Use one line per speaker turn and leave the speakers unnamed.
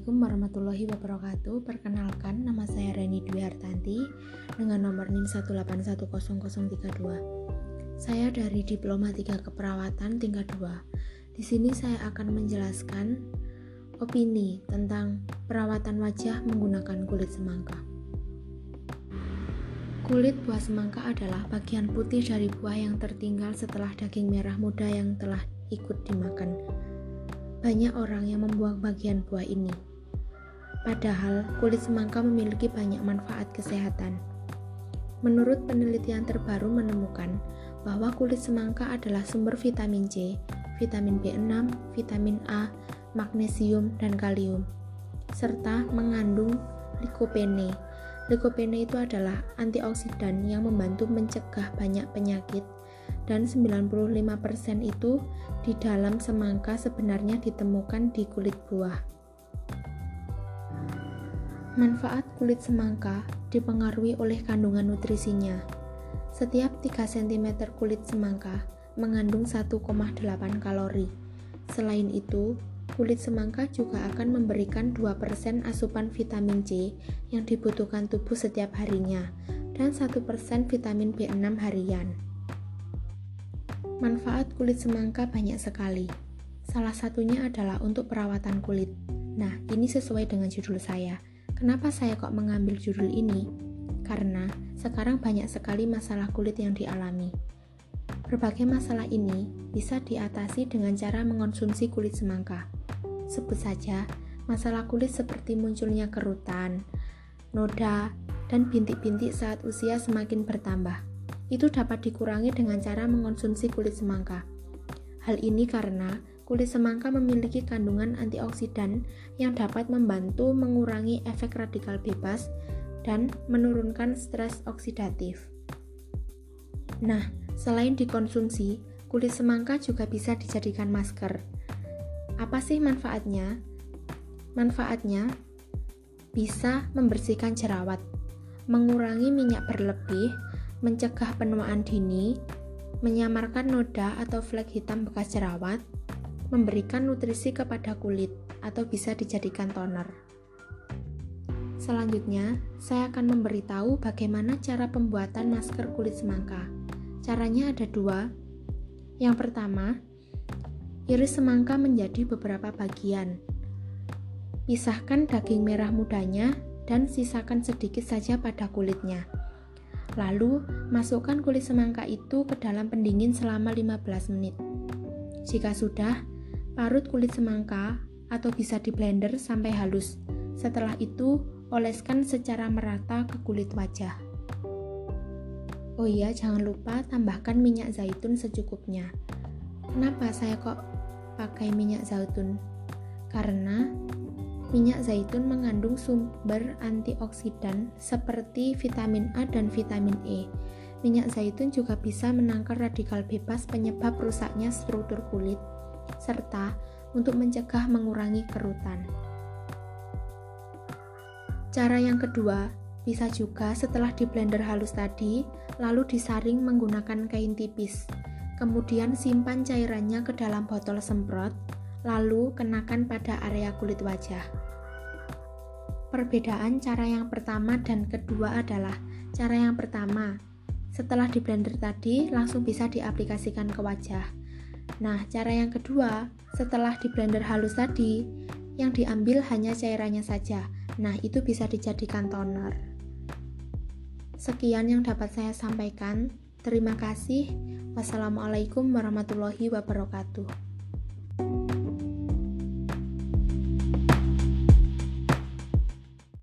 Assalamualaikum warahmatullahi wabarakatuh. Perkenalkan, nama saya Reni Dwi Hartanti dengan nomor NIM 1810032. Saya dari Diploma 3 Keperawatan tingkat 2. Di sini saya akan menjelaskan opini tentang perawatan wajah menggunakan kulit semangka. Kulit buah semangka adalah bagian putih dari buah yang tertinggal setelah daging merah muda yang telah ikut dimakan banyak orang yang membuang bagian buah ini. Padahal kulit semangka memiliki banyak manfaat kesehatan. Menurut penelitian terbaru menemukan bahwa kulit semangka adalah sumber vitamin C, vitamin B6, vitamin A, magnesium, dan kalium, serta mengandung lycopene. Lycopene itu adalah antioksidan yang membantu mencegah banyak penyakit dan 95% itu di dalam semangka sebenarnya ditemukan di kulit buah. Manfaat kulit semangka dipengaruhi oleh kandungan nutrisinya. Setiap 3 cm kulit semangka mengandung 1,8 kalori. Selain itu, kulit semangka juga akan memberikan 2% asupan vitamin C yang dibutuhkan tubuh setiap harinya dan 1% vitamin B6 harian. Manfaat kulit semangka banyak sekali. Salah satunya adalah untuk perawatan kulit. Nah, ini sesuai dengan judul saya. Kenapa saya kok mengambil judul ini? Karena sekarang banyak sekali masalah kulit yang dialami. Berbagai masalah ini bisa diatasi dengan cara mengonsumsi kulit semangka. Sebut saja masalah kulit seperti munculnya kerutan, noda, dan bintik-bintik saat usia semakin bertambah itu dapat dikurangi dengan cara mengonsumsi kulit semangka. Hal ini karena kulit semangka memiliki kandungan antioksidan yang dapat membantu mengurangi efek radikal bebas dan menurunkan stres oksidatif. Nah, selain dikonsumsi, kulit semangka juga bisa dijadikan masker. Apa sih manfaatnya? Manfaatnya bisa membersihkan jerawat, mengurangi minyak berlebih, mencegah penuaan dini, menyamarkan noda atau flek hitam bekas jerawat, memberikan nutrisi kepada kulit, atau bisa dijadikan toner. Selanjutnya, saya akan memberitahu bagaimana cara pembuatan masker kulit semangka. Caranya ada dua. Yang pertama, iris semangka menjadi beberapa bagian. Pisahkan daging merah mudanya dan sisakan sedikit saja pada kulitnya. Lalu, masukkan kulit semangka itu ke dalam pendingin selama 15 menit. Jika sudah, parut kulit semangka atau bisa di blender sampai halus. Setelah itu, oleskan secara merata ke kulit wajah. Oh iya, jangan lupa tambahkan minyak zaitun secukupnya. Kenapa saya kok pakai minyak zaitun? Karena Minyak zaitun mengandung sumber antioksidan seperti vitamin A dan vitamin E. Minyak zaitun juga bisa menangkal radikal bebas penyebab rusaknya struktur kulit, serta untuk mencegah mengurangi kerutan. Cara yang kedua, bisa juga setelah di blender halus tadi, lalu disaring menggunakan kain tipis. Kemudian simpan cairannya ke dalam botol semprot lalu kenakan pada area kulit wajah. Perbedaan cara yang pertama dan kedua adalah cara yang pertama, setelah di blender tadi langsung bisa diaplikasikan ke wajah. Nah, cara yang kedua, setelah di blender halus tadi, yang diambil hanya cairannya saja. Nah, itu bisa dijadikan toner. Sekian yang dapat saya sampaikan. Terima kasih. Wassalamualaikum warahmatullahi wabarakatuh.